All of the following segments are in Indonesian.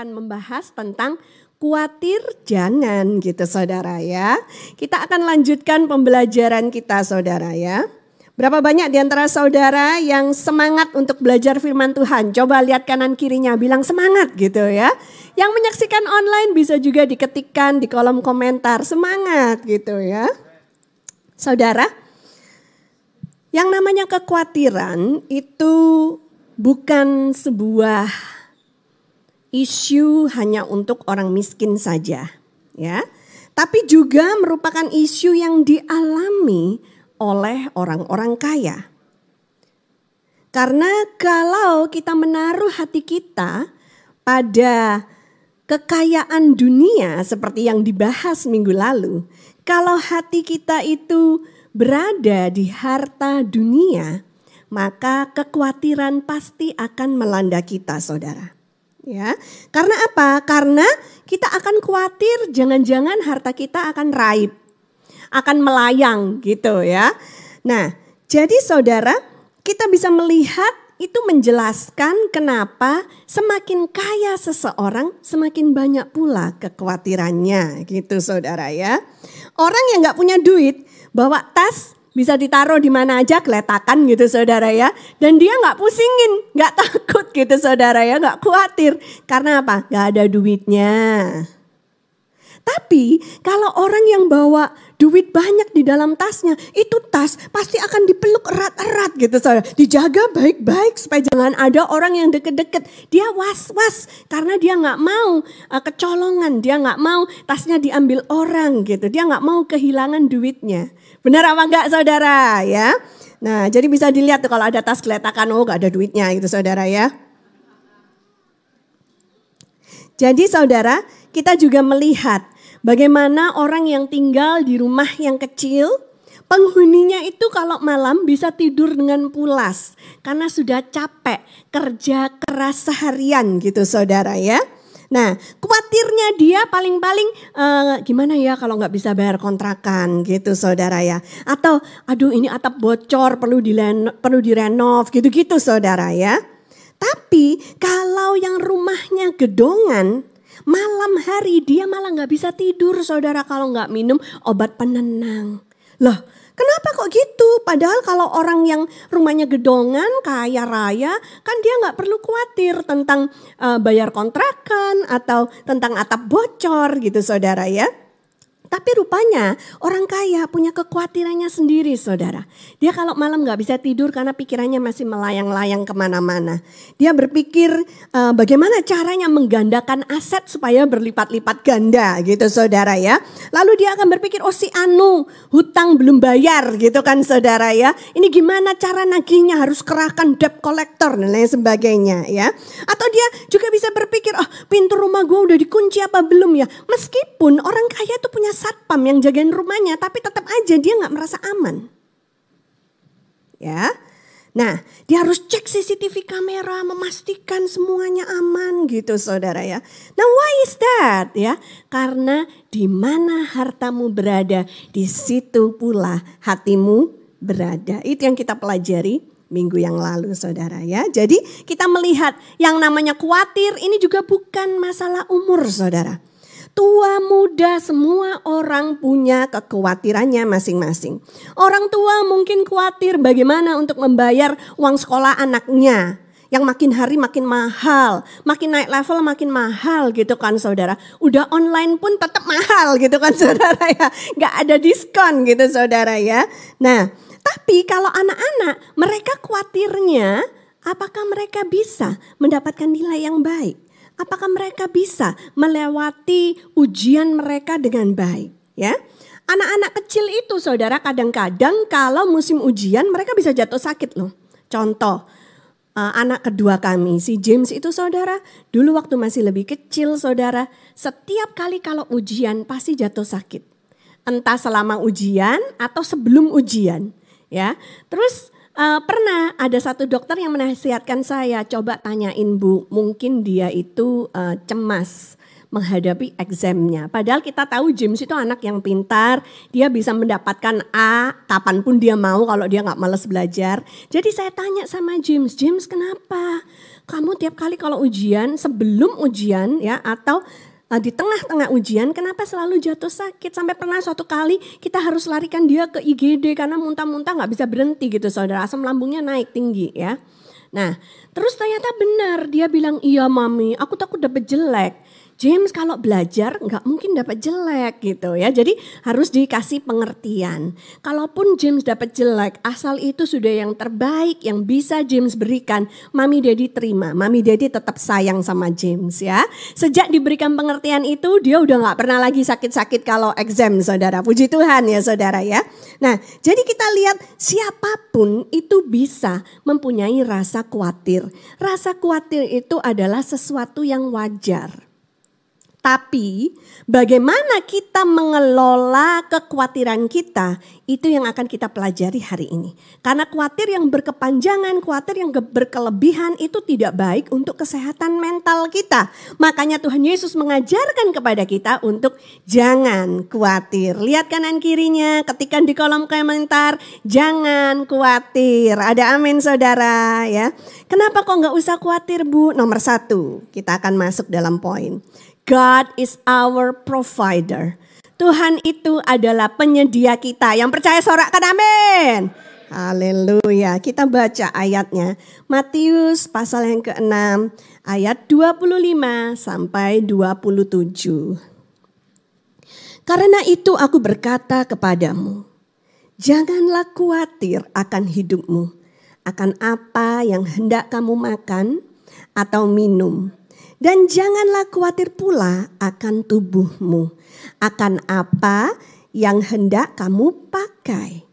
akan membahas tentang khawatir jangan gitu saudara ya. Kita akan lanjutkan pembelajaran kita saudara ya. Berapa banyak di antara saudara yang semangat untuk belajar firman Tuhan? Coba lihat kanan kirinya, bilang semangat gitu ya. Yang menyaksikan online bisa juga diketikkan di kolom komentar, semangat gitu ya. Saudara, yang namanya kekhawatiran itu bukan sebuah isu hanya untuk orang miskin saja, ya. Tapi juga merupakan isu yang dialami oleh orang-orang kaya. Karena kalau kita menaruh hati kita pada kekayaan dunia seperti yang dibahas minggu lalu, kalau hati kita itu berada di harta dunia, maka kekhawatiran pasti akan melanda kita, saudara. Ya, karena apa? Karena kita akan khawatir jangan-jangan harta kita akan raib, akan melayang gitu ya. Nah, jadi saudara, kita bisa melihat itu menjelaskan kenapa semakin kaya seseorang semakin banyak pula kekhawatirannya gitu saudara ya. Orang yang nggak punya duit bawa tas bisa ditaruh di mana aja keletakan gitu saudara ya. Dan dia nggak pusingin, nggak takut gitu saudara ya, nggak khawatir. Karena apa? Nggak ada duitnya. Tapi kalau orang yang bawa duit banyak di dalam tasnya, itu tas pasti akan dipeluk erat-erat gitu saudara. Dijaga baik-baik supaya jangan ada orang yang deket-deket. Dia was-was karena dia nggak mau uh, kecolongan, dia nggak mau tasnya diambil orang gitu. Dia nggak mau kehilangan duitnya. Benar apa enggak saudara ya? Nah jadi bisa dilihat tuh kalau ada tas keletakan, oh gak ada duitnya gitu saudara ya. Jadi saudara kita juga melihat bagaimana orang yang tinggal di rumah yang kecil, penghuninya itu kalau malam bisa tidur dengan pulas karena sudah capek kerja keras seharian gitu saudara ya. Nah, khawatirnya dia paling-paling uh, gimana ya kalau nggak bisa bayar kontrakan gitu saudara ya. Atau aduh ini atap bocor perlu dilen perlu direnov gitu-gitu saudara ya. Tapi kalau yang rumahnya gedongan, malam hari dia malah nggak bisa tidur saudara kalau nggak minum obat penenang. Loh Kenapa kok gitu? Padahal kalau orang yang rumahnya gedongan, kaya raya, kan dia nggak perlu khawatir tentang uh, bayar kontrakan atau tentang atap bocor gitu saudara ya. Tapi rupanya orang kaya punya kekhawatirannya sendiri saudara. Dia kalau malam gak bisa tidur karena pikirannya masih melayang-layang ke mana-mana. Dia berpikir uh, bagaimana caranya menggandakan aset supaya berlipat-lipat ganda gitu saudara ya. Lalu dia akan berpikir oh si Anu hutang belum bayar gitu kan saudara ya. Ini gimana cara nagihnya harus kerahkan debt collector dan lain sebagainya ya. Atau dia juga bisa berpikir oh pintu rumah gue udah dikunci apa belum ya. Meskipun orang kaya itu punya satpam yang jagain rumahnya, tapi tetap aja dia nggak merasa aman. Ya, Nah, dia harus cek CCTV kamera, memastikan semuanya aman gitu saudara ya. Nah, why is that ya? Karena di mana hartamu berada, di situ pula hatimu berada. Itu yang kita pelajari minggu yang lalu saudara ya. Jadi kita melihat yang namanya khawatir ini juga bukan masalah umur saudara tua muda semua orang punya kekhawatirannya masing-masing. Orang tua mungkin khawatir bagaimana untuk membayar uang sekolah anaknya yang makin hari makin mahal, makin naik level makin mahal gitu kan saudara. Udah online pun tetap mahal gitu kan saudara ya. Gak ada diskon gitu saudara ya. Nah tapi kalau anak-anak mereka khawatirnya apakah mereka bisa mendapatkan nilai yang baik. Apakah mereka bisa melewati ujian mereka dengan baik? Ya, anak-anak kecil itu, saudara, kadang-kadang kalau musim ujian mereka bisa jatuh sakit loh. Contoh, uh, anak kedua kami, si James itu saudara, dulu waktu masih lebih kecil saudara, setiap kali kalau ujian pasti jatuh sakit. Entah selama ujian atau sebelum ujian. Ya, terus Uh, pernah ada satu dokter yang menasihatkan saya, coba tanyain bu, mungkin dia itu uh, cemas, menghadapi examnya. Padahal kita tahu James itu anak yang pintar, dia bisa mendapatkan A kapan pun dia mau kalau dia nggak males belajar. Jadi saya tanya sama James, James kenapa? Kamu tiap kali kalau ujian, sebelum ujian ya atau eh, di tengah-tengah ujian kenapa selalu jatuh sakit? Sampai pernah suatu kali kita harus larikan dia ke IGD karena muntah-muntah nggak bisa berhenti gitu saudara. Asam lambungnya naik tinggi ya. Nah, terus ternyata benar dia bilang, iya mami aku takut dapat jelek. James kalau belajar nggak mungkin dapat jelek gitu ya. Jadi harus dikasih pengertian. Kalaupun James dapat jelek, asal itu sudah yang terbaik yang bisa James berikan, Mami Daddy terima. Mami Daddy tetap sayang sama James ya. Sejak diberikan pengertian itu, dia udah nggak pernah lagi sakit-sakit kalau exam saudara. Puji Tuhan ya saudara ya. Nah jadi kita lihat siapa pun itu bisa mempunyai rasa khawatir. Rasa khawatir itu adalah sesuatu yang wajar. Tapi bagaimana kita mengelola kekhawatiran kita itu yang akan kita pelajari hari ini. Karena khawatir yang berkepanjangan, khawatir yang berkelebihan itu tidak baik untuk kesehatan mental kita. Makanya Tuhan Yesus mengajarkan kepada kita untuk jangan khawatir. Lihat kanan kirinya, ketika di kolom komentar, jangan khawatir. Ada amin saudara ya. Kenapa kok nggak usah khawatir bu? Nomor satu, kita akan masuk dalam poin. God is our provider. Tuhan itu adalah penyedia kita. Yang percaya sorakkan amin. Haleluya. Kita baca ayatnya. Matius pasal yang ke-6 ayat 25 sampai 27. Karena itu aku berkata kepadamu, janganlah khawatir akan hidupmu, akan apa yang hendak kamu makan atau minum dan janganlah khawatir pula akan tubuhmu, akan apa yang hendak kamu pakai.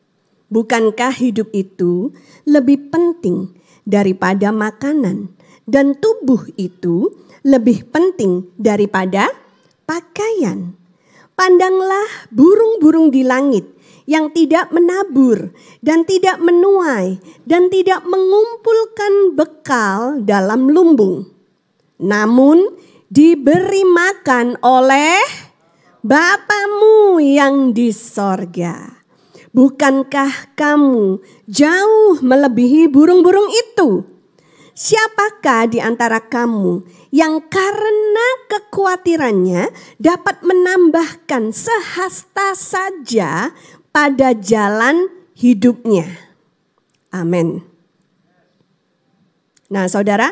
Bukankah hidup itu lebih penting daripada makanan, dan tubuh itu lebih penting daripada pakaian? Pandanglah burung-burung di langit yang tidak menabur dan tidak menuai dan tidak mengumpulkan bekal dalam lumbung namun diberi makan oleh Bapamu yang di sorga. Bukankah kamu jauh melebihi burung-burung itu? Siapakah di antara kamu yang karena kekhawatirannya dapat menambahkan sehasta saja pada jalan hidupnya? Amin. Nah, saudara,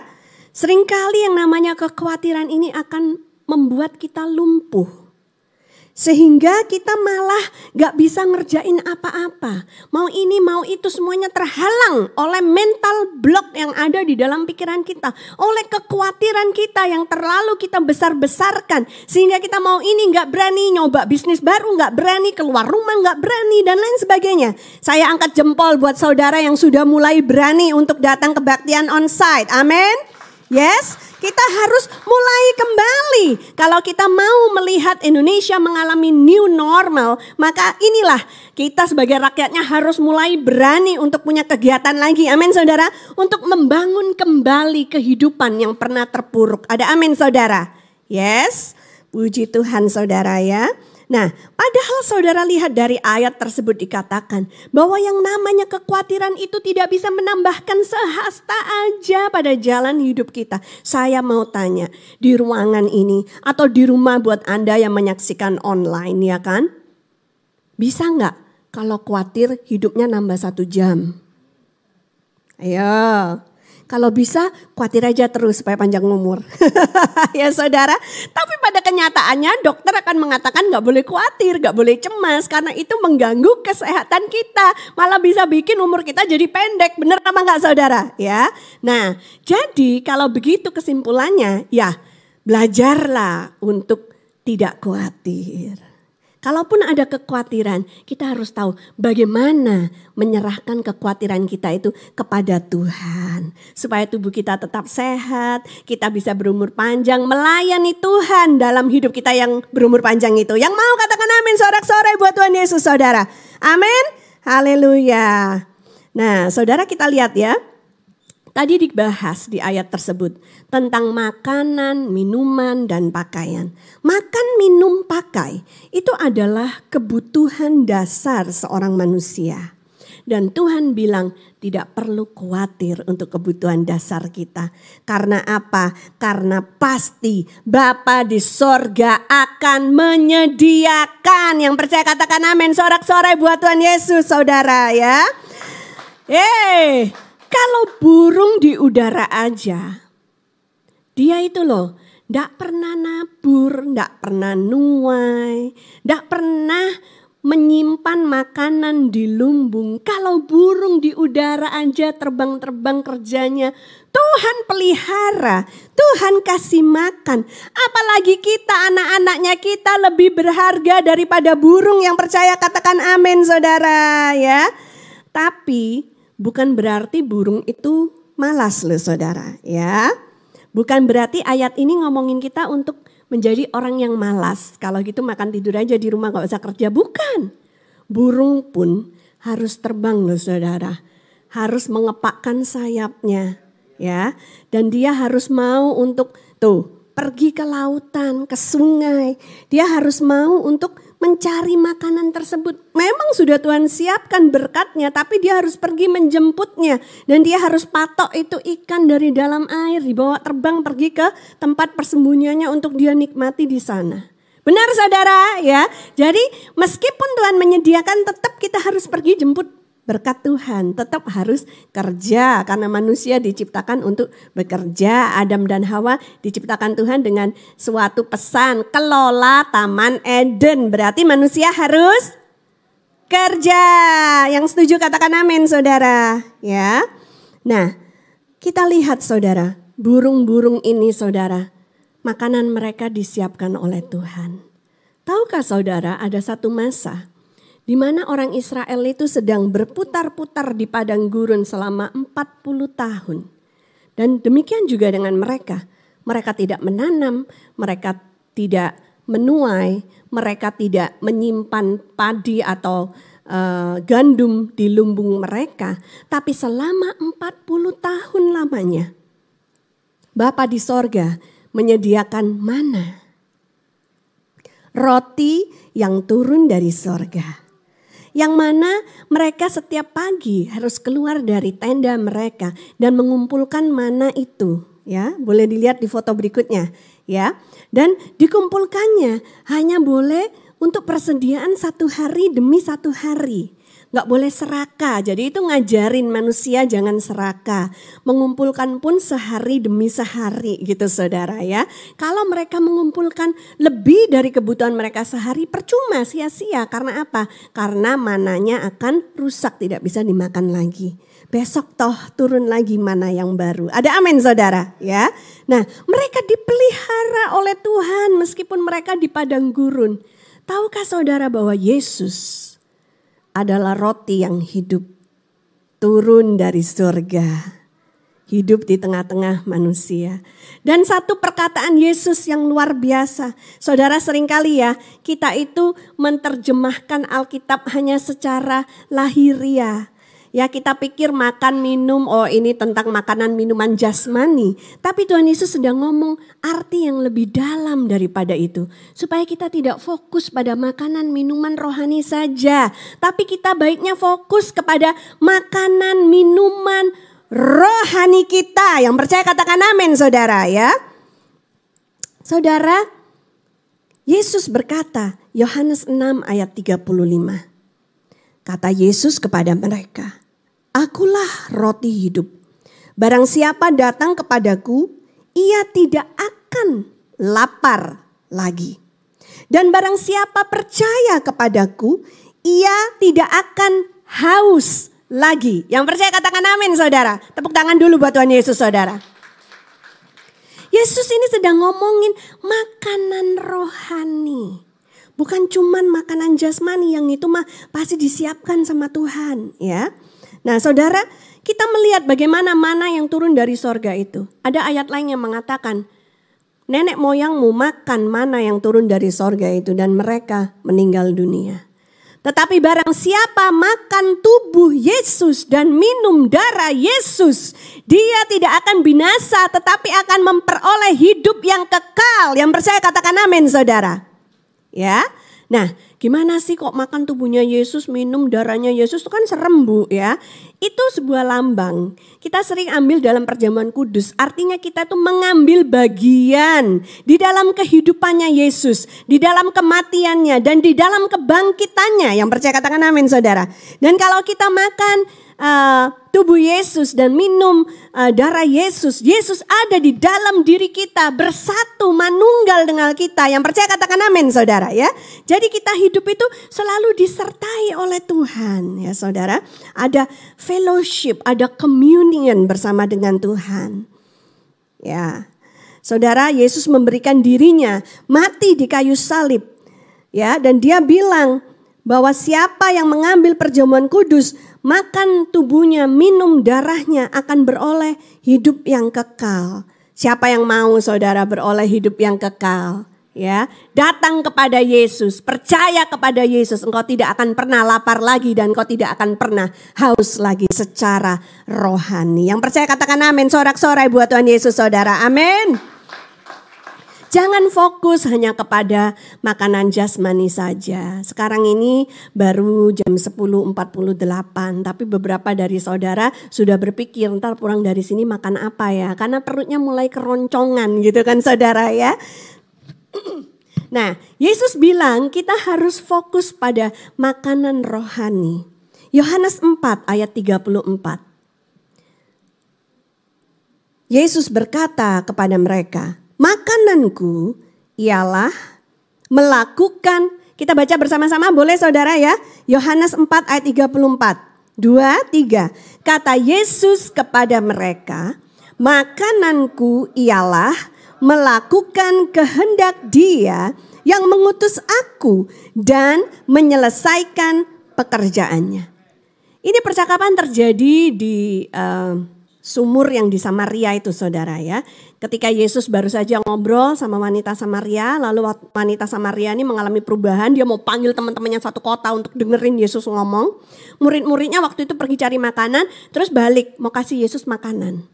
Seringkali yang namanya kekhawatiran ini akan membuat kita lumpuh. Sehingga kita malah gak bisa ngerjain apa-apa. Mau ini mau itu semuanya terhalang oleh mental block yang ada di dalam pikiran kita. Oleh kekhawatiran kita yang terlalu kita besar-besarkan. Sehingga kita mau ini gak berani nyoba bisnis baru, gak berani keluar rumah, gak berani dan lain sebagainya. Saya angkat jempol buat saudara yang sudah mulai berani untuk datang kebaktian on-site. Amin. Yes, kita harus mulai kembali. Kalau kita mau melihat Indonesia mengalami new normal, maka inilah kita sebagai rakyatnya harus mulai berani untuk punya kegiatan lagi. Amin saudara. Untuk membangun kembali kehidupan yang pernah terpuruk. Ada amin saudara. Yes, puji Tuhan saudara ya. Nah, padahal saudara lihat dari ayat tersebut dikatakan bahwa yang namanya kekhawatiran itu tidak bisa menambahkan sehasta aja pada jalan hidup kita. Saya mau tanya, di ruangan ini atau di rumah buat Anda yang menyaksikan online ya kan? Bisa nggak kalau khawatir hidupnya nambah satu jam? Ayo, kalau bisa khawatir aja terus supaya panjang umur. ya saudara. Tapi pada kenyataannya dokter akan mengatakan gak boleh khawatir, gak boleh cemas. Karena itu mengganggu kesehatan kita. Malah bisa bikin umur kita jadi pendek. Bener apa gak saudara? Ya. Nah jadi kalau begitu kesimpulannya ya belajarlah untuk tidak khawatir. Kalaupun ada kekhawatiran, kita harus tahu bagaimana menyerahkan kekhawatiran kita itu kepada Tuhan. Supaya tubuh kita tetap sehat, kita bisa berumur panjang, melayani Tuhan dalam hidup kita yang berumur panjang itu. Yang mau katakan amin sorak-sore buat Tuhan Yesus saudara. Amin. Haleluya. Nah saudara kita lihat ya. Tadi dibahas di ayat tersebut tentang makanan, minuman, dan pakaian. Makan, minum, pakai itu adalah kebutuhan dasar seorang manusia. Dan Tuhan bilang tidak perlu khawatir untuk kebutuhan dasar kita. Karena apa? Karena pasti Bapa di sorga akan menyediakan. Yang percaya katakan amin. Sorak-sorai buat Tuhan Yesus saudara ya. Eh, kalau burung di udara aja, dia itu loh, ndak pernah nabur, ndak pernah nuai, ndak pernah menyimpan makanan di lumbung. Kalau burung di udara aja terbang-terbang kerjanya, Tuhan pelihara, Tuhan kasih makan. Apalagi kita anak-anaknya kita lebih berharga daripada burung yang percaya katakan amin saudara ya. Tapi bukan berarti burung itu malas loh saudara ya. Bukan berarti ayat ini ngomongin kita untuk menjadi orang yang malas. Kalau gitu makan tidur aja di rumah gak usah kerja. Bukan. Burung pun harus terbang loh saudara. Harus mengepakkan sayapnya ya. Dan dia harus mau untuk tuh pergi ke lautan, ke sungai. Dia harus mau untuk mencari makanan tersebut. Memang sudah Tuhan siapkan berkatnya, tapi dia harus pergi menjemputnya. Dan dia harus patok itu ikan dari dalam air, dibawa terbang pergi ke tempat persembunyiannya untuk dia nikmati di sana. Benar saudara ya. Jadi meskipun Tuhan menyediakan tetap kita harus pergi jemput berkat Tuhan tetap harus kerja karena manusia diciptakan untuk bekerja. Adam dan Hawa diciptakan Tuhan dengan suatu pesan kelola taman Eden. Berarti manusia harus kerja. Yang setuju katakan amin saudara. Ya. Nah kita lihat saudara burung-burung ini saudara. Makanan mereka disiapkan oleh Tuhan. Tahukah saudara ada satu masa di mana orang Israel itu sedang berputar-putar di padang gurun selama 40 tahun. Dan demikian juga dengan mereka. Mereka tidak menanam, mereka tidak menuai, mereka tidak menyimpan padi atau uh, gandum di lumbung mereka. Tapi selama 40 tahun lamanya, Bapa di sorga menyediakan mana? Roti yang turun dari sorga yang mana mereka setiap pagi harus keluar dari tenda mereka dan mengumpulkan mana itu ya. Boleh dilihat di foto berikutnya ya. Dan dikumpulkannya hanya boleh untuk persediaan satu hari demi satu hari nggak boleh serakah. Jadi itu ngajarin manusia jangan serakah. Mengumpulkan pun sehari demi sehari gitu saudara ya. Kalau mereka mengumpulkan lebih dari kebutuhan mereka sehari percuma sia-sia. Karena apa? Karena mananya akan rusak tidak bisa dimakan lagi. Besok toh turun lagi mana yang baru. Ada amin saudara ya. Nah mereka dipelihara oleh Tuhan meskipun mereka di padang gurun. Tahukah saudara bahwa Yesus adalah roti yang hidup turun dari surga. Hidup di tengah-tengah manusia. Dan satu perkataan Yesus yang luar biasa. Saudara sering kali ya, kita itu menerjemahkan Alkitab hanya secara lahiriah Ya kita pikir makan minum, oh ini tentang makanan minuman jasmani. Tapi Tuhan Yesus sedang ngomong arti yang lebih dalam daripada itu. Supaya kita tidak fokus pada makanan minuman rohani saja. Tapi kita baiknya fokus kepada makanan minuman rohani kita. Yang percaya katakan amin saudara ya. Saudara, Yesus berkata, Yohanes 6 ayat 35. Kata Yesus kepada mereka, Akulah roti hidup. Barang siapa datang kepadaku, ia tidak akan lapar lagi. Dan barang siapa percaya kepadaku, ia tidak akan haus lagi. Yang percaya katakan amin saudara. Tepuk tangan dulu buat Tuhan Yesus saudara. Yesus ini sedang ngomongin makanan rohani. Bukan cuman makanan jasmani yang itu mah pasti disiapkan sama Tuhan ya. Nah saudara, kita melihat bagaimana mana yang turun dari sorga itu. Ada ayat lain yang mengatakan, nenek moyangmu makan mana yang turun dari sorga itu dan mereka meninggal dunia. Tetapi barang siapa makan tubuh Yesus dan minum darah Yesus, dia tidak akan binasa tetapi akan memperoleh hidup yang kekal. Yang percaya katakan amin saudara. Ya. Nah, gimana sih kok makan tubuhnya Yesus, minum darahnya Yesus itu kan serem bu ya. Itu sebuah lambang. Kita sering ambil dalam perjamuan kudus. Artinya kita tuh mengambil bagian di dalam kehidupannya Yesus. Di dalam kematiannya dan di dalam kebangkitannya. Yang percaya katakan amin saudara. Dan kalau kita makan uh, tubuh Yesus dan minum uh, darah Yesus, Yesus ada di dalam diri kita bersatu manunggal dengan kita. Yang percaya katakan amin saudara ya. Jadi kita hidup itu selalu disertai oleh Tuhan ya saudara. Ada fellowship, ada communion bersama dengan Tuhan. Ya. Saudara, Yesus memberikan dirinya mati di kayu salib. Ya, dan dia bilang bahwa siapa yang mengambil perjamuan kudus makan tubuhnya, minum darahnya akan beroleh hidup yang kekal. Siapa yang mau saudara beroleh hidup yang kekal? Ya, datang kepada Yesus, percaya kepada Yesus, engkau tidak akan pernah lapar lagi dan engkau tidak akan pernah haus lagi secara rohani. Yang percaya katakan amin, sorak-sorai buat Tuhan Yesus saudara. Amin. Jangan fokus hanya kepada makanan jasmani saja. Sekarang ini baru jam 10.48, tapi beberapa dari saudara sudah berpikir ntar pulang dari sini makan apa ya. Karena perutnya mulai keroncongan gitu kan saudara ya. Nah, Yesus bilang kita harus fokus pada makanan rohani. Yohanes 4 ayat 34. Yesus berkata kepada mereka, Makananku ialah melakukan kita baca bersama-sama boleh saudara ya. Yohanes 4 ayat 34. 2 3. Kata Yesus kepada mereka, "Makananku ialah melakukan kehendak Dia yang mengutus aku dan menyelesaikan pekerjaannya." Ini percakapan terjadi di uh, sumur yang di Samaria itu saudara ya. Ketika Yesus baru saja ngobrol sama wanita Samaria, lalu wanita Samaria ini mengalami perubahan, dia mau panggil teman-temannya satu kota untuk dengerin Yesus ngomong. Murid-muridnya waktu itu pergi cari makanan, terus balik mau kasih Yesus makanan.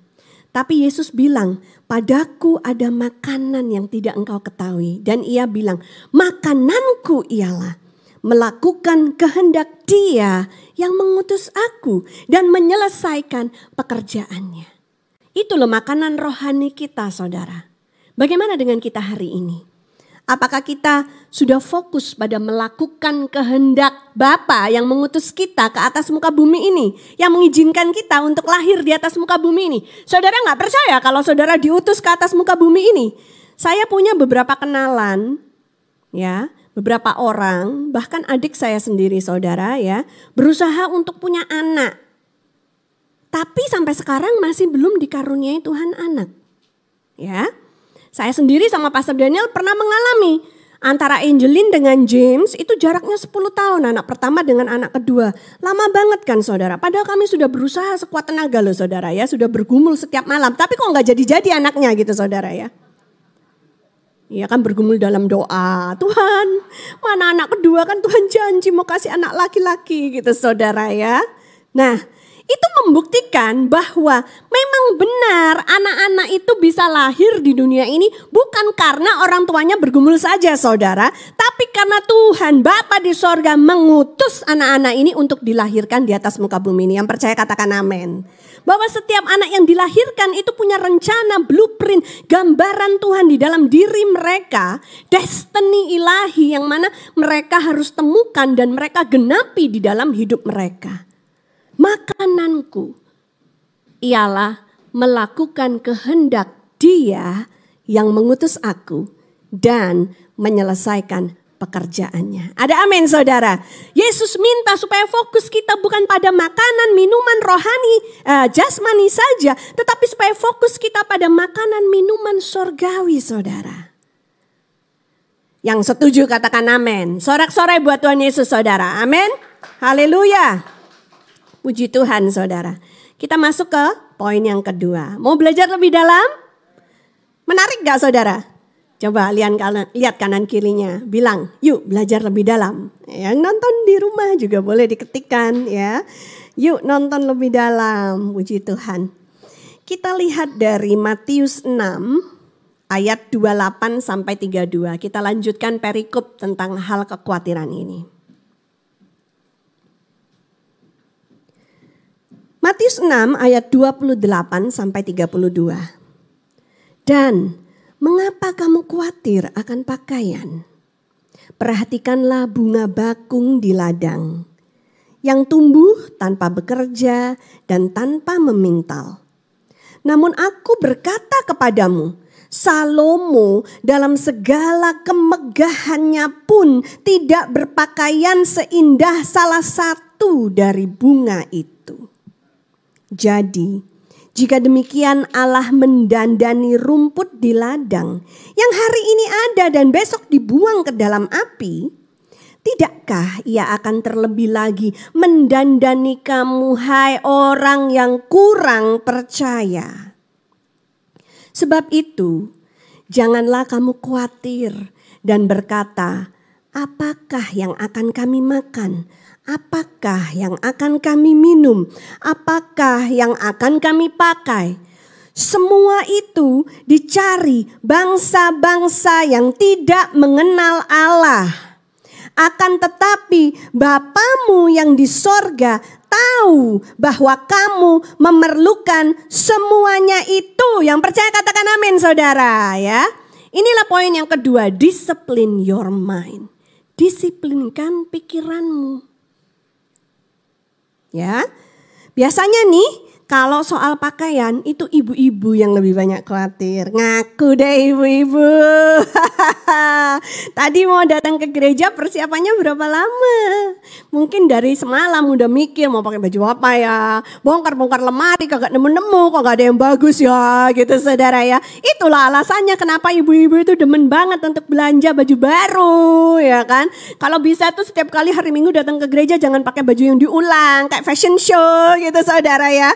Tapi Yesus bilang, padaku ada makanan yang tidak engkau ketahui. Dan ia bilang, makananku ialah melakukan kehendak dia yang mengutus aku dan menyelesaikan pekerjaannya. Itu loh makanan rohani kita saudara. Bagaimana dengan kita hari ini? Apakah kita sudah fokus pada melakukan kehendak Bapa yang mengutus kita ke atas muka bumi ini, yang mengizinkan kita untuk lahir di atas muka bumi ini? Saudara nggak percaya kalau saudara diutus ke atas muka bumi ini? Saya punya beberapa kenalan, ya, beberapa orang, bahkan adik saya sendiri saudara ya, berusaha untuk punya anak. Tapi sampai sekarang masih belum dikaruniai Tuhan anak. Ya. Saya sendiri sama Pastor Daniel pernah mengalami antara Angelin dengan James itu jaraknya 10 tahun anak pertama dengan anak kedua. Lama banget kan saudara. Padahal kami sudah berusaha sekuat tenaga loh saudara ya. Sudah bergumul setiap malam. Tapi kok nggak jadi-jadi anaknya gitu saudara ya. Ya kan bergumul dalam doa. Tuhan, mana anak kedua kan Tuhan janji mau kasih anak laki-laki gitu saudara ya. Nah itu membuktikan bahwa memang benar anak-anak itu bisa lahir di dunia ini bukan karena orang tuanya bergumul saja saudara. Tapi karena Tuhan Bapa di sorga mengutus anak-anak ini untuk dilahirkan di atas muka bumi ini. Yang percaya katakan amin bahwa setiap anak yang dilahirkan itu punya rencana, blueprint, gambaran Tuhan di dalam diri mereka, destiny ilahi yang mana mereka harus temukan dan mereka genapi di dalam hidup mereka. Makananku ialah melakukan kehendak Dia yang mengutus aku dan menyelesaikan pekerjaannya. Ada amin saudara. Yesus minta supaya fokus kita bukan pada makanan, minuman rohani, uh, jasmani saja. Tetapi supaya fokus kita pada makanan, minuman sorgawi saudara. Yang setuju katakan amin. Sorak-sorai buat Tuhan Yesus saudara. Amin. Haleluya. Puji Tuhan saudara. Kita masuk ke poin yang kedua. Mau belajar lebih dalam? Menarik gak saudara? Coba lihat kanan, lihat kanan kirinya, bilang, yuk belajar lebih dalam. Yang nonton di rumah juga boleh diketikkan ya. Yuk nonton lebih dalam, puji Tuhan. Kita lihat dari Matius 6 ayat 28 sampai 32. Kita lanjutkan perikop tentang hal kekhawatiran ini. Matius 6 ayat 28 sampai 32. Dan Mengapa kamu khawatir akan pakaian? Perhatikanlah bunga bakung di ladang yang tumbuh tanpa bekerja dan tanpa memintal. Namun aku berkata kepadamu, Salomo dalam segala kemegahannya pun tidak berpakaian seindah salah satu dari bunga itu. Jadi, jika demikian Allah mendandani rumput di ladang yang hari ini ada dan besok dibuang ke dalam api, tidakkah ia akan terlebih lagi mendandani kamu hai orang yang kurang percaya? Sebab itu, janganlah kamu khawatir dan berkata, apakah yang akan kami makan? Apakah yang akan kami minum? Apakah yang akan kami pakai? Semua itu dicari bangsa-bangsa yang tidak mengenal Allah. Akan tetapi Bapamu yang di sorga tahu bahwa kamu memerlukan semuanya itu. Yang percaya katakan amin saudara ya. Inilah poin yang kedua, discipline your mind. Disiplinkan pikiranmu. Ya. Biasanya nih kalau soal pakaian itu ibu-ibu yang lebih banyak khawatir. Ngaku deh ibu-ibu. Tadi mau datang ke gereja persiapannya berapa lama? Mungkin dari semalam udah mikir mau pakai baju apa ya. Bongkar-bongkar lemari kagak nemu-nemu kok gak ada yang bagus ya gitu saudara ya. Itulah alasannya kenapa ibu-ibu itu demen banget untuk belanja baju baru ya kan. Kalau bisa tuh setiap kali hari minggu datang ke gereja jangan pakai baju yang diulang kayak fashion show gitu saudara ya.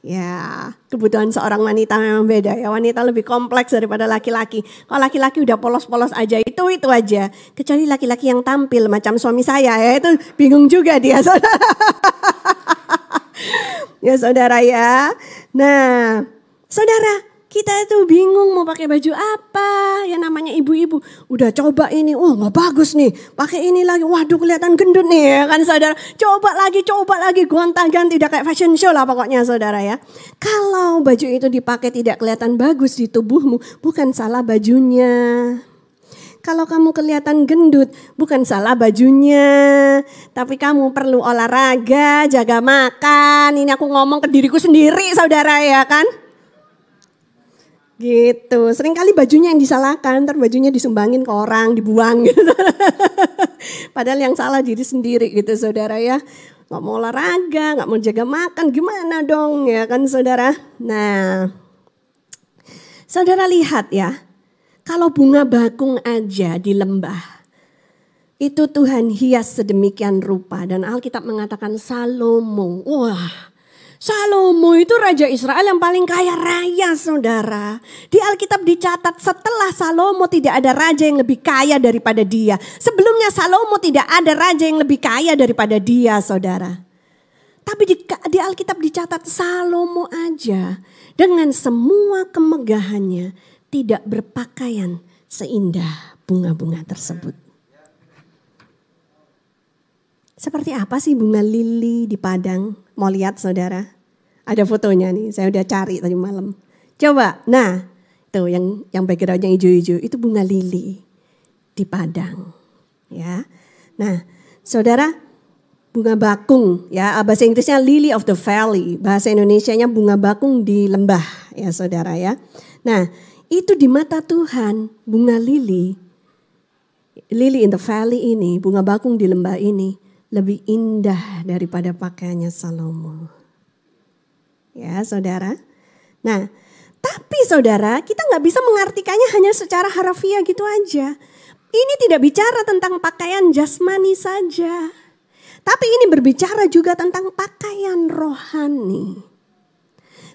Ya, kebutuhan seorang wanita memang beda ya. Wanita lebih kompleks daripada laki-laki. Kalau laki-laki udah polos-polos aja, itu itu aja. Kecuali laki-laki yang tampil macam suami saya ya, itu bingung juga dia, saudara. ya saudara ya. Nah, saudara, kita itu bingung mau pakai baju apa. Ya namanya ibu-ibu. Udah coba ini. Oh nggak bagus nih. Pakai ini lagi. Waduh kelihatan gendut nih ya kan saudara. Coba lagi, coba lagi. Gonta ganti. Udah kayak fashion show lah pokoknya saudara ya. Kalau baju itu dipakai tidak kelihatan bagus di tubuhmu. Bukan salah bajunya. Kalau kamu kelihatan gendut, bukan salah bajunya, tapi kamu perlu olahraga, jaga makan. Ini aku ngomong ke diriku sendiri, saudara ya kan? Gitu. Sering kali bajunya yang disalahkan, ntar bajunya disumbangin ke orang, dibuang gitu. Padahal yang salah diri sendiri gitu saudara ya. Gak mau olahraga, gak mau jaga makan, gimana dong ya kan saudara. Nah, saudara lihat ya. Kalau bunga bakung aja di lembah, itu Tuhan hias sedemikian rupa. Dan Alkitab mengatakan Salomo, wah Salomo itu raja Israel yang paling kaya raya saudara. Di Alkitab dicatat setelah Salomo tidak ada raja yang lebih kaya daripada dia. Sebelumnya Salomo tidak ada raja yang lebih kaya daripada dia saudara. Tapi di, di Alkitab dicatat Salomo aja dengan semua kemegahannya tidak berpakaian seindah bunga-bunga tersebut. Seperti apa sih bunga lili di Padang? Mau lihat saudara? Ada fotonya nih, saya udah cari tadi malam. Coba, nah itu yang yang backgroundnya hijau-hijau itu bunga lili di Padang. Ya, nah saudara bunga bakung ya bahasa Inggrisnya lily of the valley bahasa Indonesia-nya bunga bakung di lembah ya saudara ya. Nah itu di mata Tuhan bunga lili lily in the valley ini bunga bakung di lembah ini lebih indah daripada pakaiannya Salomo. Ya saudara. Nah tapi saudara kita nggak bisa mengartikannya hanya secara harafiah gitu aja. Ini tidak bicara tentang pakaian jasmani saja. Tapi ini berbicara juga tentang pakaian rohani.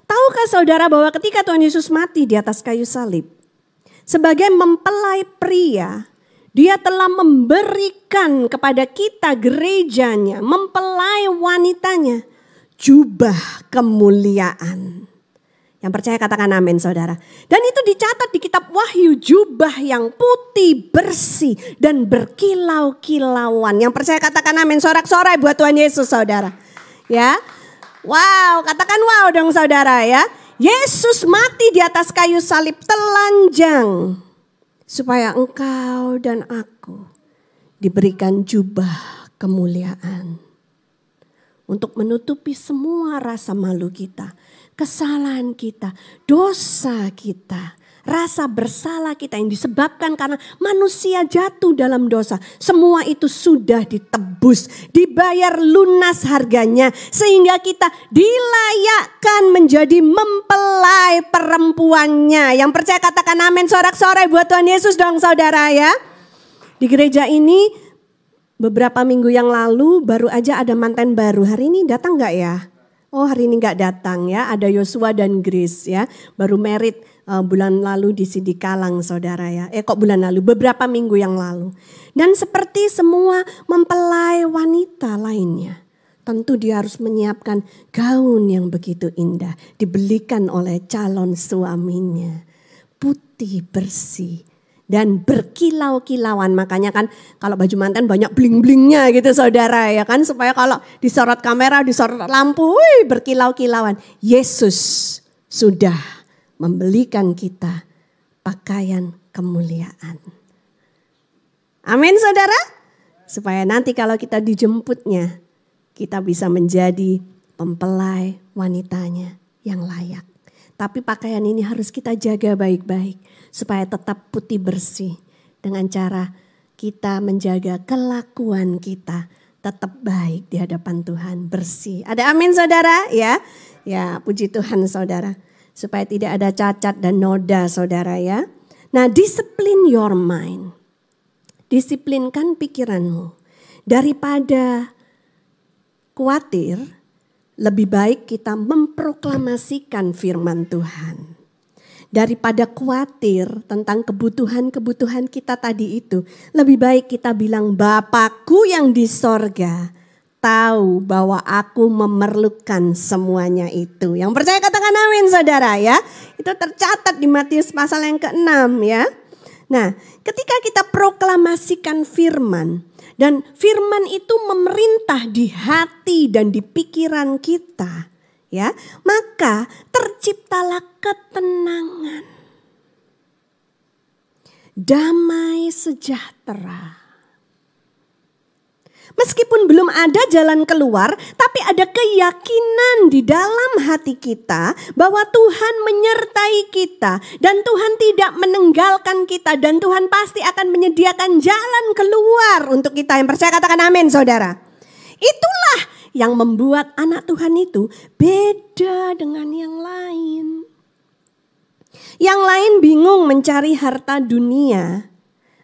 Tahukah saudara bahwa ketika Tuhan Yesus mati di atas kayu salib, sebagai mempelai pria, dia telah memberikan kepada kita gerejanya, mempelai wanitanya, jubah kemuliaan. Yang percaya katakan amin saudara. Dan itu dicatat di kitab Wahyu jubah yang putih bersih dan berkilau-kilauan. Yang percaya katakan amin sorak-sorai buat Tuhan Yesus saudara. Ya. Wow, katakan wow dong saudara ya. Yesus mati di atas kayu salib telanjang. Supaya engkau dan aku diberikan jubah kemuliaan. Untuk menutupi semua rasa malu kita kesalahan kita, dosa kita, rasa bersalah kita yang disebabkan karena manusia jatuh dalam dosa. Semua itu sudah ditebus, dibayar lunas harganya sehingga kita dilayakkan menjadi mempelai perempuannya. Yang percaya katakan amin sorak-sorai buat Tuhan Yesus dong saudara ya. Di gereja ini beberapa minggu yang lalu baru aja ada mantan baru. Hari ini datang nggak ya? Oh hari ini nggak datang ya, ada Yosua dan Grace ya, baru merit uh, bulan lalu di Sidi Kalang saudara ya. Eh kok bulan lalu, beberapa minggu yang lalu. Dan seperti semua mempelai wanita lainnya, tentu dia harus menyiapkan gaun yang begitu indah, dibelikan oleh calon suaminya. Putih bersih, dan berkilau-kilauan. Makanya kan kalau baju mantan banyak bling-blingnya gitu saudara ya kan. Supaya kalau disorot kamera, disorot lampu, berkilau-kilauan. Yesus sudah membelikan kita pakaian kemuliaan. Amin saudara. Supaya nanti kalau kita dijemputnya, kita bisa menjadi pempelai wanitanya yang layak. Tapi pakaian ini harus kita jaga baik-baik supaya tetap putih bersih dengan cara kita menjaga kelakuan kita tetap baik di hadapan Tuhan, bersih. Ada amin saudara ya? Ya, puji Tuhan saudara. Supaya tidak ada cacat dan noda saudara ya. Nah, disiplin your mind. Disiplinkan pikiranmu. Daripada khawatir, lebih baik kita memproklamasikan firman Tuhan daripada khawatir tentang kebutuhan-kebutuhan kita tadi itu. Lebih baik kita bilang Bapakku yang di sorga tahu bahwa aku memerlukan semuanya itu. Yang percaya katakan amin saudara ya. Itu tercatat di Matius pasal yang ke-6 ya. Nah ketika kita proklamasikan firman dan firman itu memerintah di hati dan di pikiran kita ya, maka terciptalah ketenangan. Damai sejahtera. Meskipun belum ada jalan keluar, tapi ada keyakinan di dalam hati kita bahwa Tuhan menyertai kita dan Tuhan tidak meninggalkan kita dan Tuhan pasti akan menyediakan jalan keluar untuk kita yang percaya katakan amin saudara. Itulah yang membuat anak Tuhan itu beda dengan yang lain. Yang lain bingung mencari harta dunia.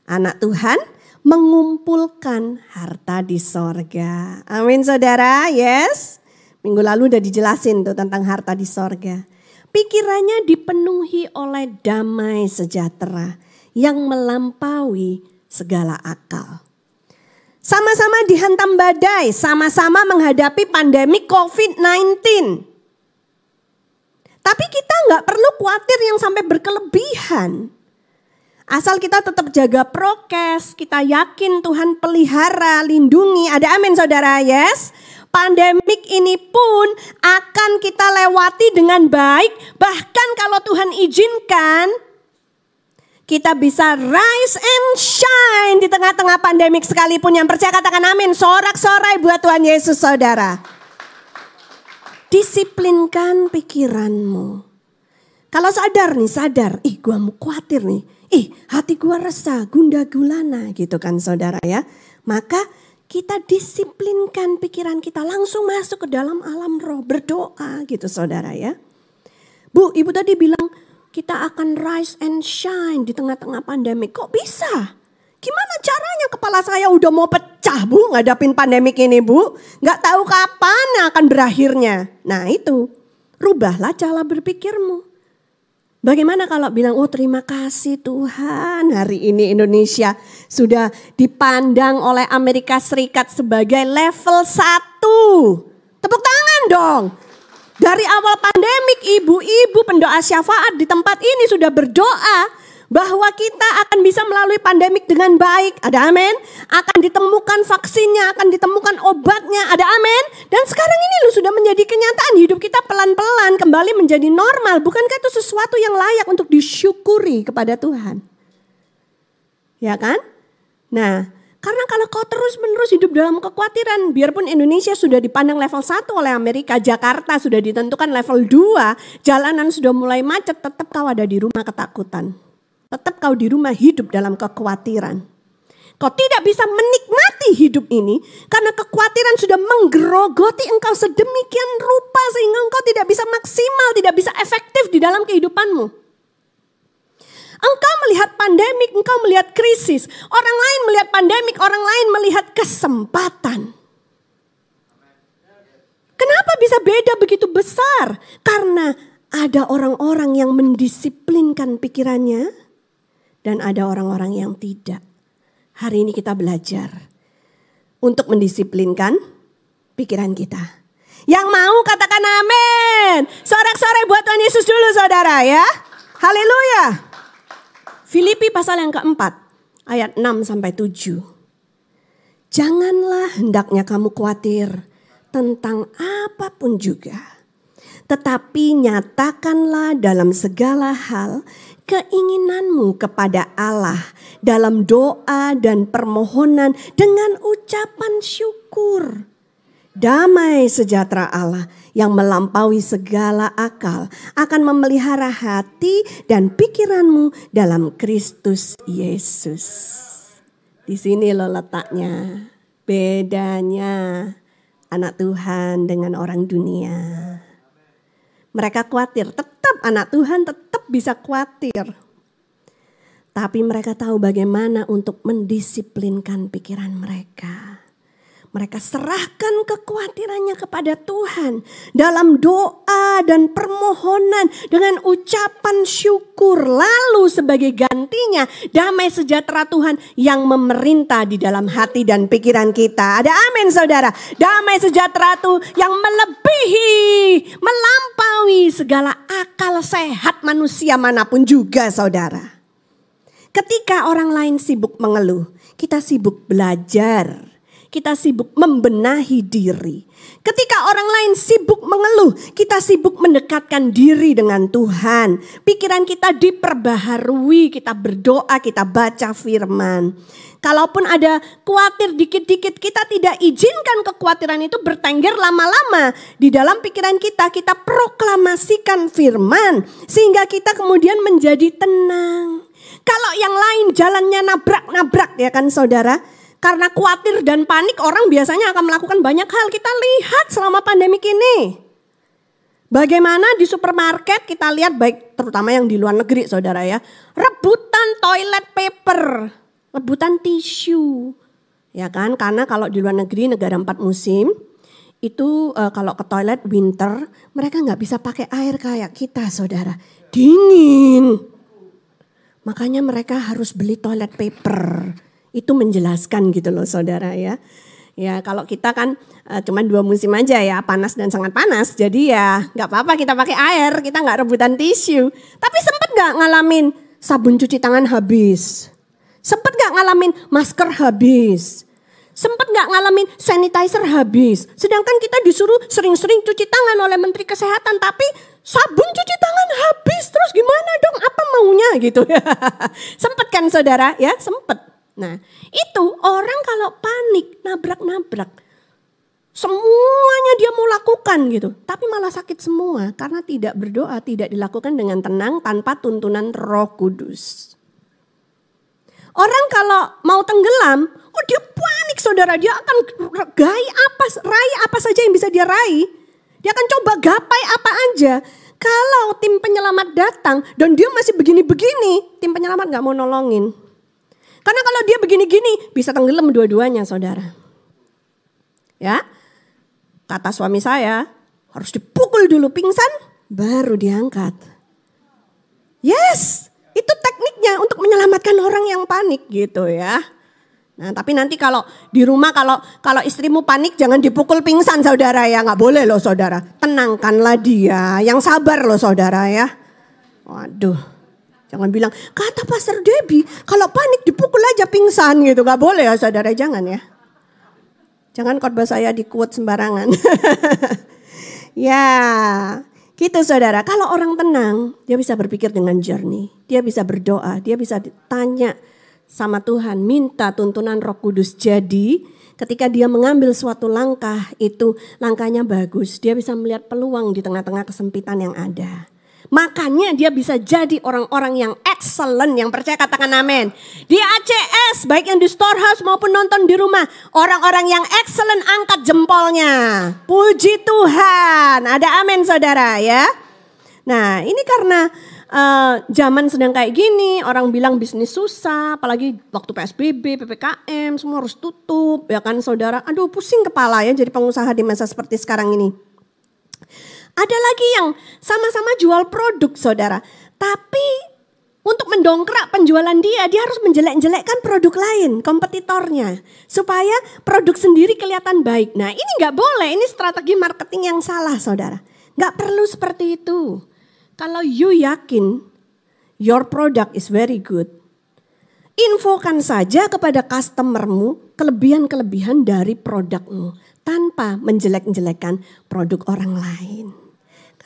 Anak Tuhan mengumpulkan harta di sorga. Amin saudara, yes. Minggu lalu udah dijelasin tuh tentang harta di sorga. Pikirannya dipenuhi oleh damai sejahtera yang melampaui segala akal. Sama-sama dihantam badai, sama-sama menghadapi pandemi COVID-19. Tapi kita nggak perlu khawatir yang sampai berkelebihan. Asal kita tetap jaga prokes, kita yakin Tuhan pelihara, lindungi. Ada amin saudara, yes? Pandemik ini pun akan kita lewati dengan baik. Bahkan kalau Tuhan izinkan, kita bisa rise and shine di tengah-tengah pandemik sekalipun. Yang percaya katakan amin. Sorak-sorai buat Tuhan Yesus saudara. Disiplinkan pikiranmu. Kalau sadar nih, sadar. Ih gua mau khawatir nih. Ih hati gua resah, gunda gulana gitu kan saudara ya. Maka kita disiplinkan pikiran kita langsung masuk ke dalam alam roh berdoa gitu saudara ya. Bu, ibu tadi bilang kita akan rise and shine di tengah-tengah pandemi. Kok bisa? Gimana caranya kepala saya udah mau pecah bu ngadapin pandemik ini bu. Gak tahu kapan akan berakhirnya. Nah itu, rubahlah cara berpikirmu. Bagaimana kalau bilang, oh terima kasih Tuhan hari ini Indonesia sudah dipandang oleh Amerika Serikat sebagai level 1. Tepuk tangan dong. Dari awal pandemik ibu-ibu pendoa syafaat di tempat ini sudah berdoa bahwa kita akan bisa melalui pandemik dengan baik. Ada amin. Akan ditemukan vaksinnya, akan ditemukan obatnya. Ada amin. Dan sekarang ini lu sudah menjadi kenyataan hidup kita pelan-pelan kembali menjadi normal. Bukankah itu sesuatu yang layak untuk disyukuri kepada Tuhan? Ya kan? Nah, karena kalau kau terus-menerus hidup dalam kekhawatiran, biarpun Indonesia sudah dipandang level 1 oleh Amerika, Jakarta sudah ditentukan level 2, jalanan sudah mulai macet, tetap kau ada di rumah ketakutan. Tetap kau di rumah hidup dalam kekhawatiran. Kau tidak bisa menikmati hidup ini karena kekhawatiran sudah menggerogoti engkau sedemikian rupa sehingga engkau tidak bisa maksimal, tidak bisa efektif di dalam kehidupanmu. Engkau melihat pandemik, engkau melihat krisis. Orang lain melihat pandemik, orang lain melihat kesempatan. Kenapa bisa beda begitu besar? Karena ada orang-orang yang mendisiplinkan pikirannya, dan ada orang-orang yang tidak. Hari ini kita belajar untuk mendisiplinkan pikiran kita. Yang mau katakan amin. Sorak-sorai buat Tuhan Yesus dulu saudara ya. Haleluya. Filipi pasal yang keempat ayat 6 sampai 7. Janganlah hendaknya kamu khawatir tentang apa pun juga. Tetapi nyatakanlah dalam segala hal keinginanmu kepada Allah dalam doa dan permohonan dengan ucapan syukur. Damai sejahtera Allah yang melampaui segala akal akan memelihara hati dan pikiranmu dalam Kristus Yesus. Di sini lo letaknya, bedanya anak Tuhan dengan orang dunia. Mereka khawatir, tetap anak Tuhan tetap bisa khawatir. Tapi mereka tahu bagaimana untuk mendisiplinkan pikiran mereka. Mereka serahkan kekhawatirannya kepada Tuhan dalam doa dan permohonan dengan ucapan syukur. Lalu sebagai gantinya damai sejahtera Tuhan yang memerintah di dalam hati dan pikiran kita. Ada amin saudara. Damai sejahtera itu yang melebihi, melampaui segala akal sehat manusia mana pun juga saudara. Ketika orang lain sibuk mengeluh, kita sibuk belajar kita sibuk membenahi diri. Ketika orang lain sibuk mengeluh, kita sibuk mendekatkan diri dengan Tuhan. Pikiran kita diperbaharui, kita berdoa, kita baca firman. Kalaupun ada khawatir dikit-dikit, kita tidak izinkan kekhawatiran itu bertengger lama-lama. Di dalam pikiran kita, kita proklamasikan firman. Sehingga kita kemudian menjadi tenang. Kalau yang lain jalannya nabrak-nabrak ya kan saudara karena khawatir dan panik orang biasanya akan melakukan banyak hal. Kita lihat selama pandemi ini. Bagaimana di supermarket kita lihat baik terutama yang di luar negeri saudara ya. Rebutan toilet paper, rebutan tisu. Ya kan karena kalau di luar negeri negara empat musim itu uh, kalau ke toilet winter mereka nggak bisa pakai air kayak kita saudara. Dingin. Makanya mereka harus beli toilet paper itu menjelaskan gitu loh saudara ya. Ya kalau kita kan uh, cuman dua musim aja ya panas dan sangat panas jadi ya nggak apa-apa kita pakai air kita nggak rebutan tisu. Tapi sempet nggak ngalamin sabun cuci tangan habis? Sempet nggak ngalamin masker habis? Sempet nggak ngalamin sanitizer habis? Sedangkan kita disuruh sering-sering cuci tangan oleh Menteri Kesehatan tapi sabun cuci tangan habis terus gimana dong? Apa maunya gitu? Sempet kan saudara ya sempet Nah, itu orang kalau panik, nabrak-nabrak. Semuanya dia mau lakukan gitu, tapi malah sakit semua karena tidak berdoa, tidak dilakukan dengan tenang tanpa tuntunan Roh Kudus. Orang kalau mau tenggelam, oh dia panik saudara, dia akan gai apa, raih apa saja yang bisa dia raih. Dia akan coba gapai apa aja. Kalau tim penyelamat datang dan dia masih begini-begini, tim penyelamat nggak mau nolongin. Karena kalau dia begini-gini bisa tenggelam dua-duanya saudara. Ya, kata suami saya harus dipukul dulu pingsan baru diangkat. Yes, itu tekniknya untuk menyelamatkan orang yang panik gitu ya. Nah, tapi nanti kalau di rumah kalau kalau istrimu panik jangan dipukul pingsan saudara ya, nggak boleh loh saudara. Tenangkanlah dia, yang sabar loh saudara ya. Waduh, jangan bilang kata Pastor Debbie kalau panik dipukul aja pingsan gitu, nggak boleh ya saudara, jangan ya. Jangan khotbah saya di quote sembarangan. ya, gitu saudara. Kalau orang tenang, dia bisa berpikir dengan jernih. Dia bisa berdoa, dia bisa tanya sama Tuhan, minta tuntunan Roh Kudus. Jadi, ketika dia mengambil suatu langkah, itu langkahnya bagus. Dia bisa melihat peluang di tengah-tengah kesempitan yang ada. Makanya dia bisa jadi orang-orang yang excellent, yang percaya katakan amin. Di ACS, baik yang di storehouse maupun nonton di rumah. Orang-orang yang excellent angkat jempolnya. Puji Tuhan, ada amin saudara ya. Nah ini karena uh, zaman sedang kayak gini, orang bilang bisnis susah, apalagi waktu PSBB, PPKM, semua harus tutup, ya kan saudara. Aduh pusing kepala ya jadi pengusaha di masa seperti sekarang ini. Ada lagi yang sama-sama jual produk saudara. Tapi untuk mendongkrak penjualan dia, dia harus menjelek-jelekkan produk lain, kompetitornya. Supaya produk sendiri kelihatan baik. Nah ini nggak boleh, ini strategi marketing yang salah saudara. Nggak perlu seperti itu. Kalau you yakin your product is very good, infokan saja kepada customermu kelebihan-kelebihan dari produkmu tanpa menjelek-jelekan produk orang lain.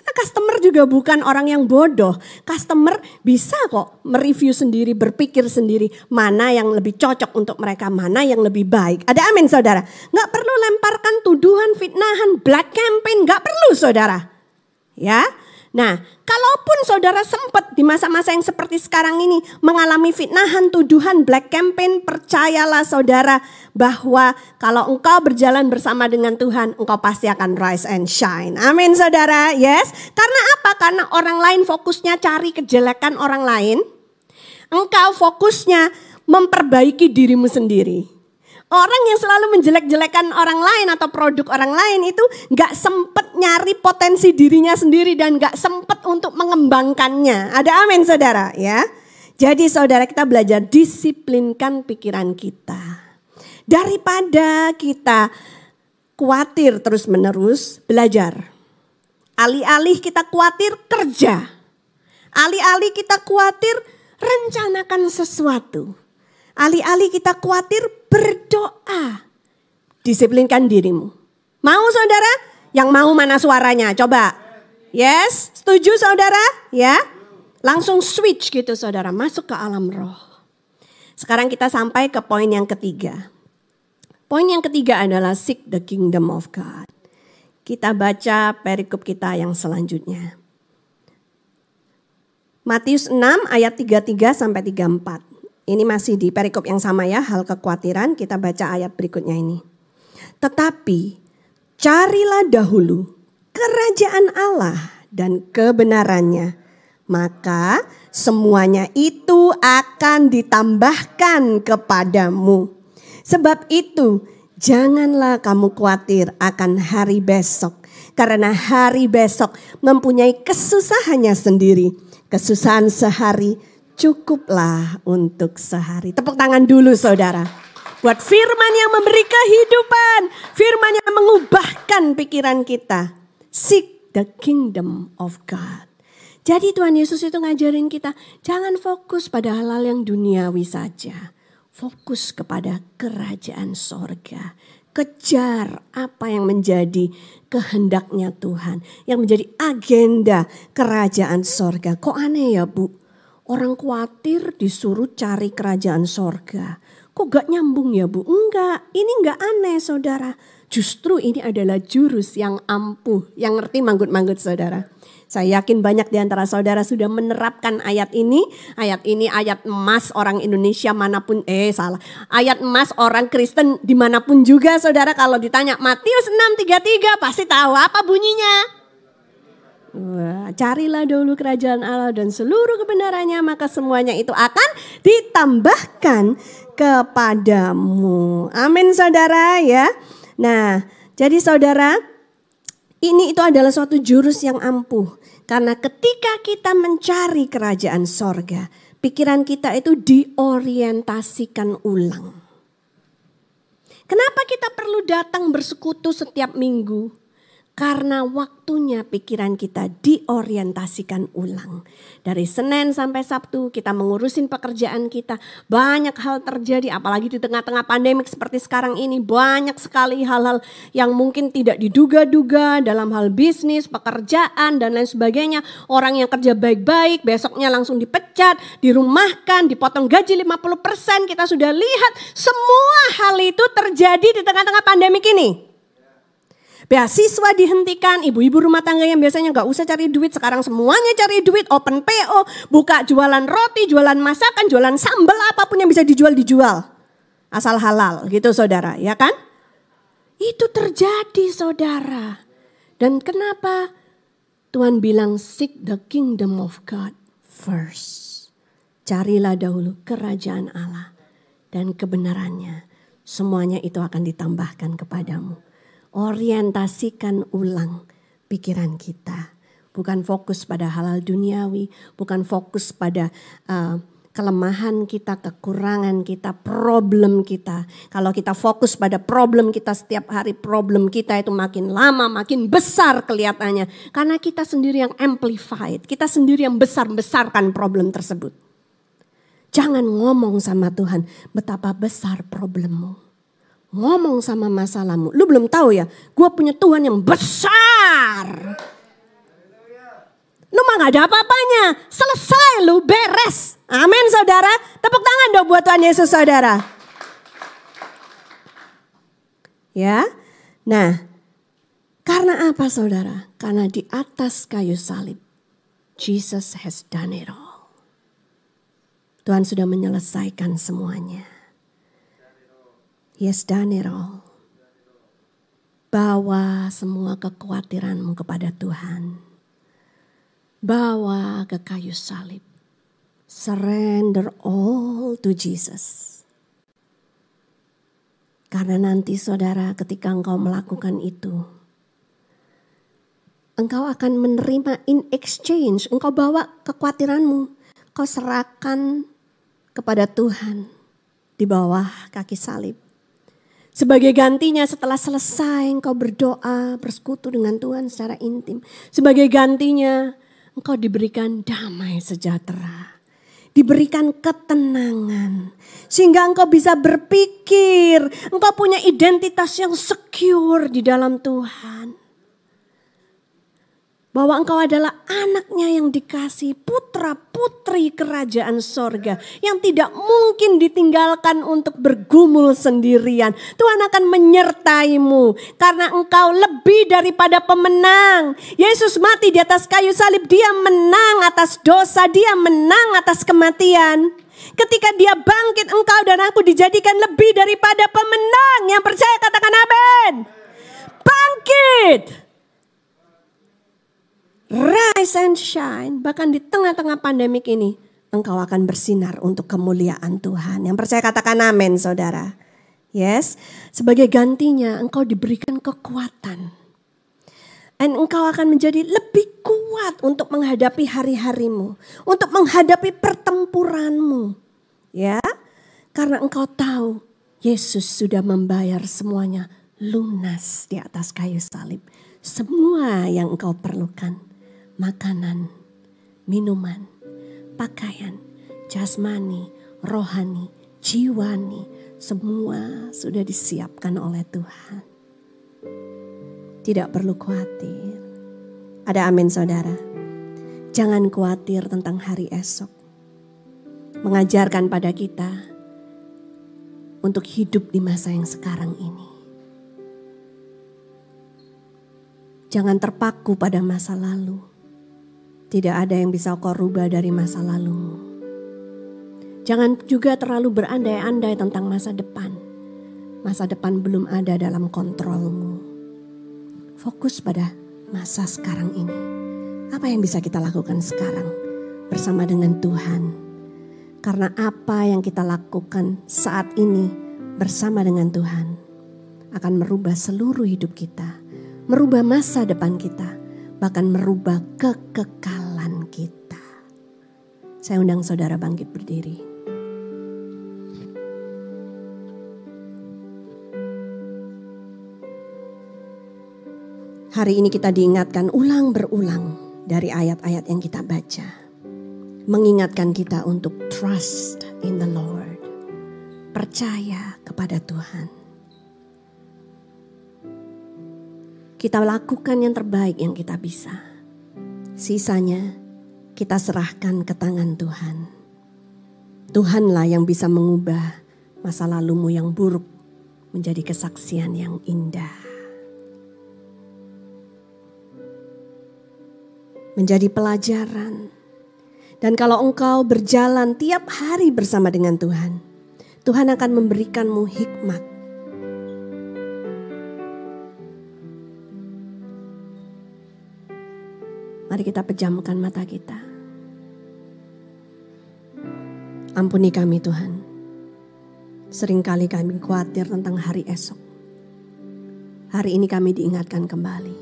Karena customer juga bukan orang yang bodoh. Customer bisa kok mereview sendiri, berpikir sendiri mana yang lebih cocok untuk mereka, mana yang lebih baik. Ada amin saudara. Nggak perlu lemparkan tuduhan, fitnahan, black campaign, nggak perlu saudara. Ya, Nah, kalaupun saudara sempat di masa-masa yang seperti sekarang ini mengalami fitnahan, tuduhan, black campaign, percayalah saudara bahwa kalau engkau berjalan bersama dengan Tuhan, engkau pasti akan rise and shine. Amin saudara, yes. Karena apa? Karena orang lain fokusnya cari kejelekan orang lain. Engkau fokusnya memperbaiki dirimu sendiri. Orang yang selalu menjelek-jelekan orang lain atau produk orang lain itu nggak sempet nyari potensi dirinya sendiri dan nggak sempet untuk mengembangkannya. Ada amin saudara ya. Jadi saudara kita belajar disiplinkan pikiran kita. Daripada kita khawatir terus menerus belajar. Alih-alih kita khawatir kerja. Alih-alih kita khawatir rencanakan sesuatu. Alih-alih kita khawatir berdoa. Disiplinkan dirimu. Mau saudara? Yang mau mana suaranya? Coba. Yes, setuju saudara? Ya. Langsung switch gitu saudara, masuk ke alam roh. Sekarang kita sampai ke poin yang ketiga. Poin yang ketiga adalah seek the kingdom of God. Kita baca perikop kita yang selanjutnya. Matius 6 ayat 33 sampai 34. Ini masih di perikop yang sama ya, hal kekhawatiran. Kita baca ayat berikutnya ini. Tetapi carilah dahulu kerajaan Allah dan kebenarannya. Maka semuanya itu akan ditambahkan kepadamu. Sebab itu janganlah kamu khawatir akan hari besok. Karena hari besok mempunyai kesusahannya sendiri. Kesusahan sehari cukuplah untuk sehari. Tepuk tangan dulu saudara. Buat firman yang memberi kehidupan. Firman yang mengubahkan pikiran kita. Seek the kingdom of God. Jadi Tuhan Yesus itu ngajarin kita jangan fokus pada hal-hal yang duniawi saja. Fokus kepada kerajaan sorga. Kejar apa yang menjadi kehendaknya Tuhan. Yang menjadi agenda kerajaan sorga. Kok aneh ya Bu? Orang khawatir disuruh cari kerajaan sorga. Kok gak nyambung ya bu? Enggak, ini enggak aneh saudara. Justru ini adalah jurus yang ampuh, yang ngerti manggut-manggut saudara. Saya yakin banyak di antara saudara sudah menerapkan ayat ini. Ayat ini ayat emas orang Indonesia mana pun, eh salah. Ayat emas orang Kristen di mana pun juga saudara. Kalau ditanya Matius 6.33 pasti tahu apa bunyinya. Wah, carilah dulu kerajaan Allah dan seluruh kebenarannya maka semuanya itu akan ditambahkan kepadamu. Amin saudara ya. Nah, jadi saudara Ini itu adalah suatu jurus yang ampuh. Karena ketika kita mencari kerajaan sorga, pikiran kita itu diorientasikan ulang. Kenapa kita perlu datang bersekutu setiap minggu? Karena waktunya pikiran kita diorientasikan ulang. Dari Senin sampai Sabtu kita mengurusin pekerjaan kita. Banyak hal terjadi apalagi di tengah-tengah pandemik seperti sekarang ini. Banyak sekali hal-hal yang mungkin tidak diduga-duga dalam hal bisnis, pekerjaan dan lain sebagainya. Orang yang kerja baik-baik besoknya langsung dipecat, dirumahkan, dipotong gaji 50%. Kita sudah lihat semua hal itu terjadi di tengah-tengah pandemik ini. Beasiswa dihentikan, ibu-ibu rumah tangga yang biasanya nggak usah cari duit, sekarang semuanya cari duit, open PO, buka jualan roti, jualan masakan, jualan sambal, apa pun yang bisa dijual, dijual. Asal halal gitu saudara, ya kan? Itu terjadi saudara. Dan kenapa Tuhan bilang seek the kingdom of God first. Carilah dahulu kerajaan Allah dan kebenarannya. Semuanya itu akan ditambahkan kepadamu orientasikan ulang pikiran kita. Bukan fokus pada halal duniawi, bukan fokus pada uh, kelemahan kita, kekurangan kita, problem kita. Kalau kita fokus pada problem kita setiap hari, problem kita itu makin lama, makin besar kelihatannya. Karena kita sendiri yang amplified, kita sendiri yang besar-besarkan problem tersebut. Jangan ngomong sama Tuhan betapa besar problemmu ngomong sama masalahmu. Lu belum tahu ya, gue punya Tuhan yang besar. Lu mah gak ada apa-apanya. Selesai lu beres. Amin saudara. Tepuk tangan dong buat Tuhan Yesus saudara. Ya. Nah, karena apa saudara? Karena di atas kayu salib, Jesus has done it all. Tuhan sudah menyelesaikan semuanya. Yes, done it all. Bawa semua kekhawatiranmu kepada Tuhan. Bawa ke kayu salib. Surrender all to Jesus. Karena nanti saudara ketika engkau melakukan itu. Engkau akan menerima in exchange. Engkau bawa kekhawatiranmu. Kau serahkan kepada Tuhan di bawah kaki salib. Sebagai gantinya setelah selesai engkau berdoa, bersekutu dengan Tuhan secara intim. Sebagai gantinya engkau diberikan damai sejahtera. Diberikan ketenangan. Sehingga engkau bisa berpikir, engkau punya identitas yang secure di dalam Tuhan bahwa engkau adalah anaknya yang dikasih putra putri kerajaan sorga yang tidak mungkin ditinggalkan untuk bergumul sendirian. Tuhan akan menyertaimu karena engkau lebih daripada pemenang. Yesus mati di atas kayu salib, dia menang atas dosa, dia menang atas kematian. Ketika dia bangkit engkau dan aku dijadikan lebih daripada pemenang. Yang percaya katakan amin. Bangkit rise and shine, bahkan di tengah-tengah pandemik ini, engkau akan bersinar untuk kemuliaan Tuhan. Yang percaya katakan amin saudara. Yes, sebagai gantinya engkau diberikan kekuatan. Dan engkau akan menjadi lebih kuat untuk menghadapi hari-harimu. Untuk menghadapi pertempuranmu. Ya, karena engkau tahu Yesus sudah membayar semuanya lunas di atas kayu salib. Semua yang engkau perlukan makanan, minuman, pakaian, jasmani, rohani, jiwani, semua sudah disiapkan oleh Tuhan. Tidak perlu khawatir. Ada amin saudara. Jangan khawatir tentang hari esok. Mengajarkan pada kita untuk hidup di masa yang sekarang ini. Jangan terpaku pada masa lalu tidak ada yang bisa kau rubah dari masa lalu. Jangan juga terlalu berandai-andai tentang masa depan. Masa depan belum ada dalam kontrolmu. Fokus pada masa sekarang ini. Apa yang bisa kita lakukan sekarang bersama dengan Tuhan? Karena apa yang kita lakukan saat ini bersama dengan Tuhan akan merubah seluruh hidup kita, merubah masa depan kita, bahkan merubah kekekalan kita. Saya undang saudara bangkit berdiri. Hari ini kita diingatkan ulang berulang dari ayat-ayat yang kita baca. Mengingatkan kita untuk trust in the Lord. Percaya kepada Tuhan. Kita lakukan yang terbaik yang kita bisa. Sisanya kita serahkan ke tangan Tuhan. Tuhanlah yang bisa mengubah masa lalumu yang buruk menjadi kesaksian yang indah. menjadi pelajaran. Dan kalau engkau berjalan tiap hari bersama dengan Tuhan, Tuhan akan memberikanmu hikmat. Mari kita pejamkan mata kita. Ampuni kami Tuhan. Seringkali kami khawatir tentang hari esok. Hari ini kami diingatkan kembali.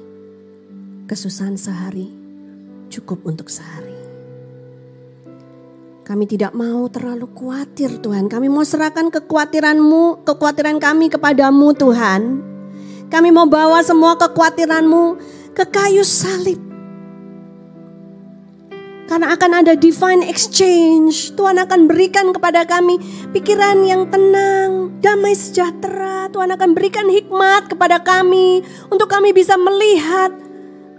Kesusahan sehari, cukup untuk sehari. Kami tidak mau terlalu khawatir Tuhan. Kami mau serahkan kekhawatiranmu, kekhawatiran kami kepadamu Tuhan. Kami mau bawa semua kekhawatiranmu ke kayu salib. Karena akan ada divine exchange. Tuhan akan berikan kepada kami pikiran yang tenang, damai sejahtera. Tuhan akan berikan hikmat kepada kami untuk kami bisa melihat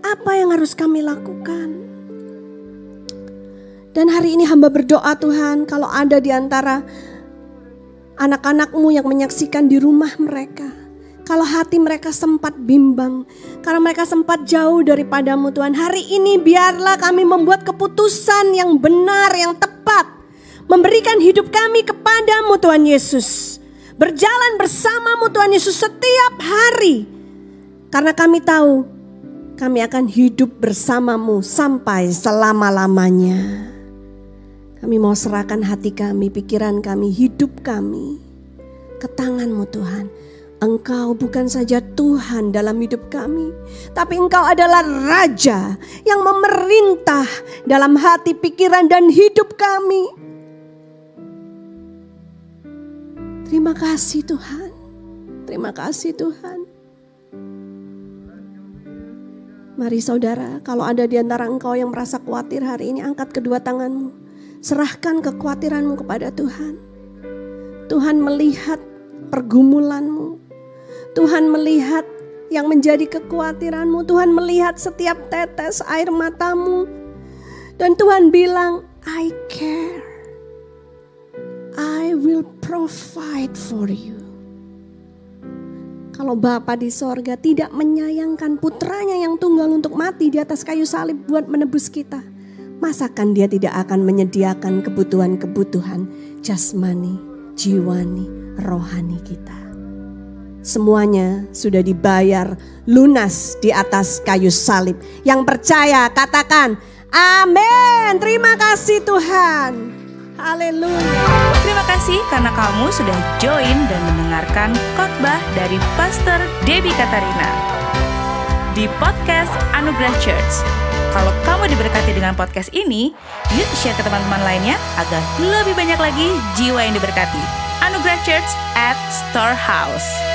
apa yang harus kami lakukan. Dan hari ini hamba berdoa Tuhan kalau ada di antara anak-anakmu yang menyaksikan di rumah mereka. Kalau hati mereka sempat bimbang, karena mereka sempat jauh daripadamu Tuhan. Hari ini biarlah kami membuat keputusan yang benar, yang tepat. Memberikan hidup kami kepadamu Tuhan Yesus. Berjalan bersamamu Tuhan Yesus setiap hari. Karena kami tahu kami akan hidup bersamamu sampai selama-lamanya. Kami mau serahkan hati kami, pikiran kami, hidup kami ke tanganmu Tuhan. Engkau bukan saja Tuhan dalam hidup kami, tapi Engkau adalah Raja yang memerintah dalam hati, pikiran, dan hidup kami. Terima kasih Tuhan, terima kasih Tuhan. Mari saudara, kalau ada di antara engkau yang merasa khawatir hari ini, angkat kedua tanganmu. Serahkan kekhawatiranmu kepada Tuhan. Tuhan melihat pergumulanmu. Tuhan melihat yang menjadi kekhawatiranmu. Tuhan melihat setiap tetes air matamu. Dan Tuhan bilang, I care. I will provide for you. Kalau Bapa di sorga tidak menyayangkan putranya yang tunggal untuk mati di atas kayu salib buat menebus kita masakan dia tidak akan menyediakan kebutuhan-kebutuhan jasmani, jiwani, rohani kita. Semuanya sudah dibayar lunas di atas kayu salib. Yang percaya katakan amin. Terima kasih Tuhan. Haleluya. Terima kasih karena kamu sudah join dan mendengarkan khotbah dari Pastor Debbie Katarina di podcast Anugerah Church. Kalau kamu diberkati dengan podcast ini, yuk share ke teman-teman lainnya agar lebih banyak lagi jiwa yang diberkati. Anugerah Church at Storehouse.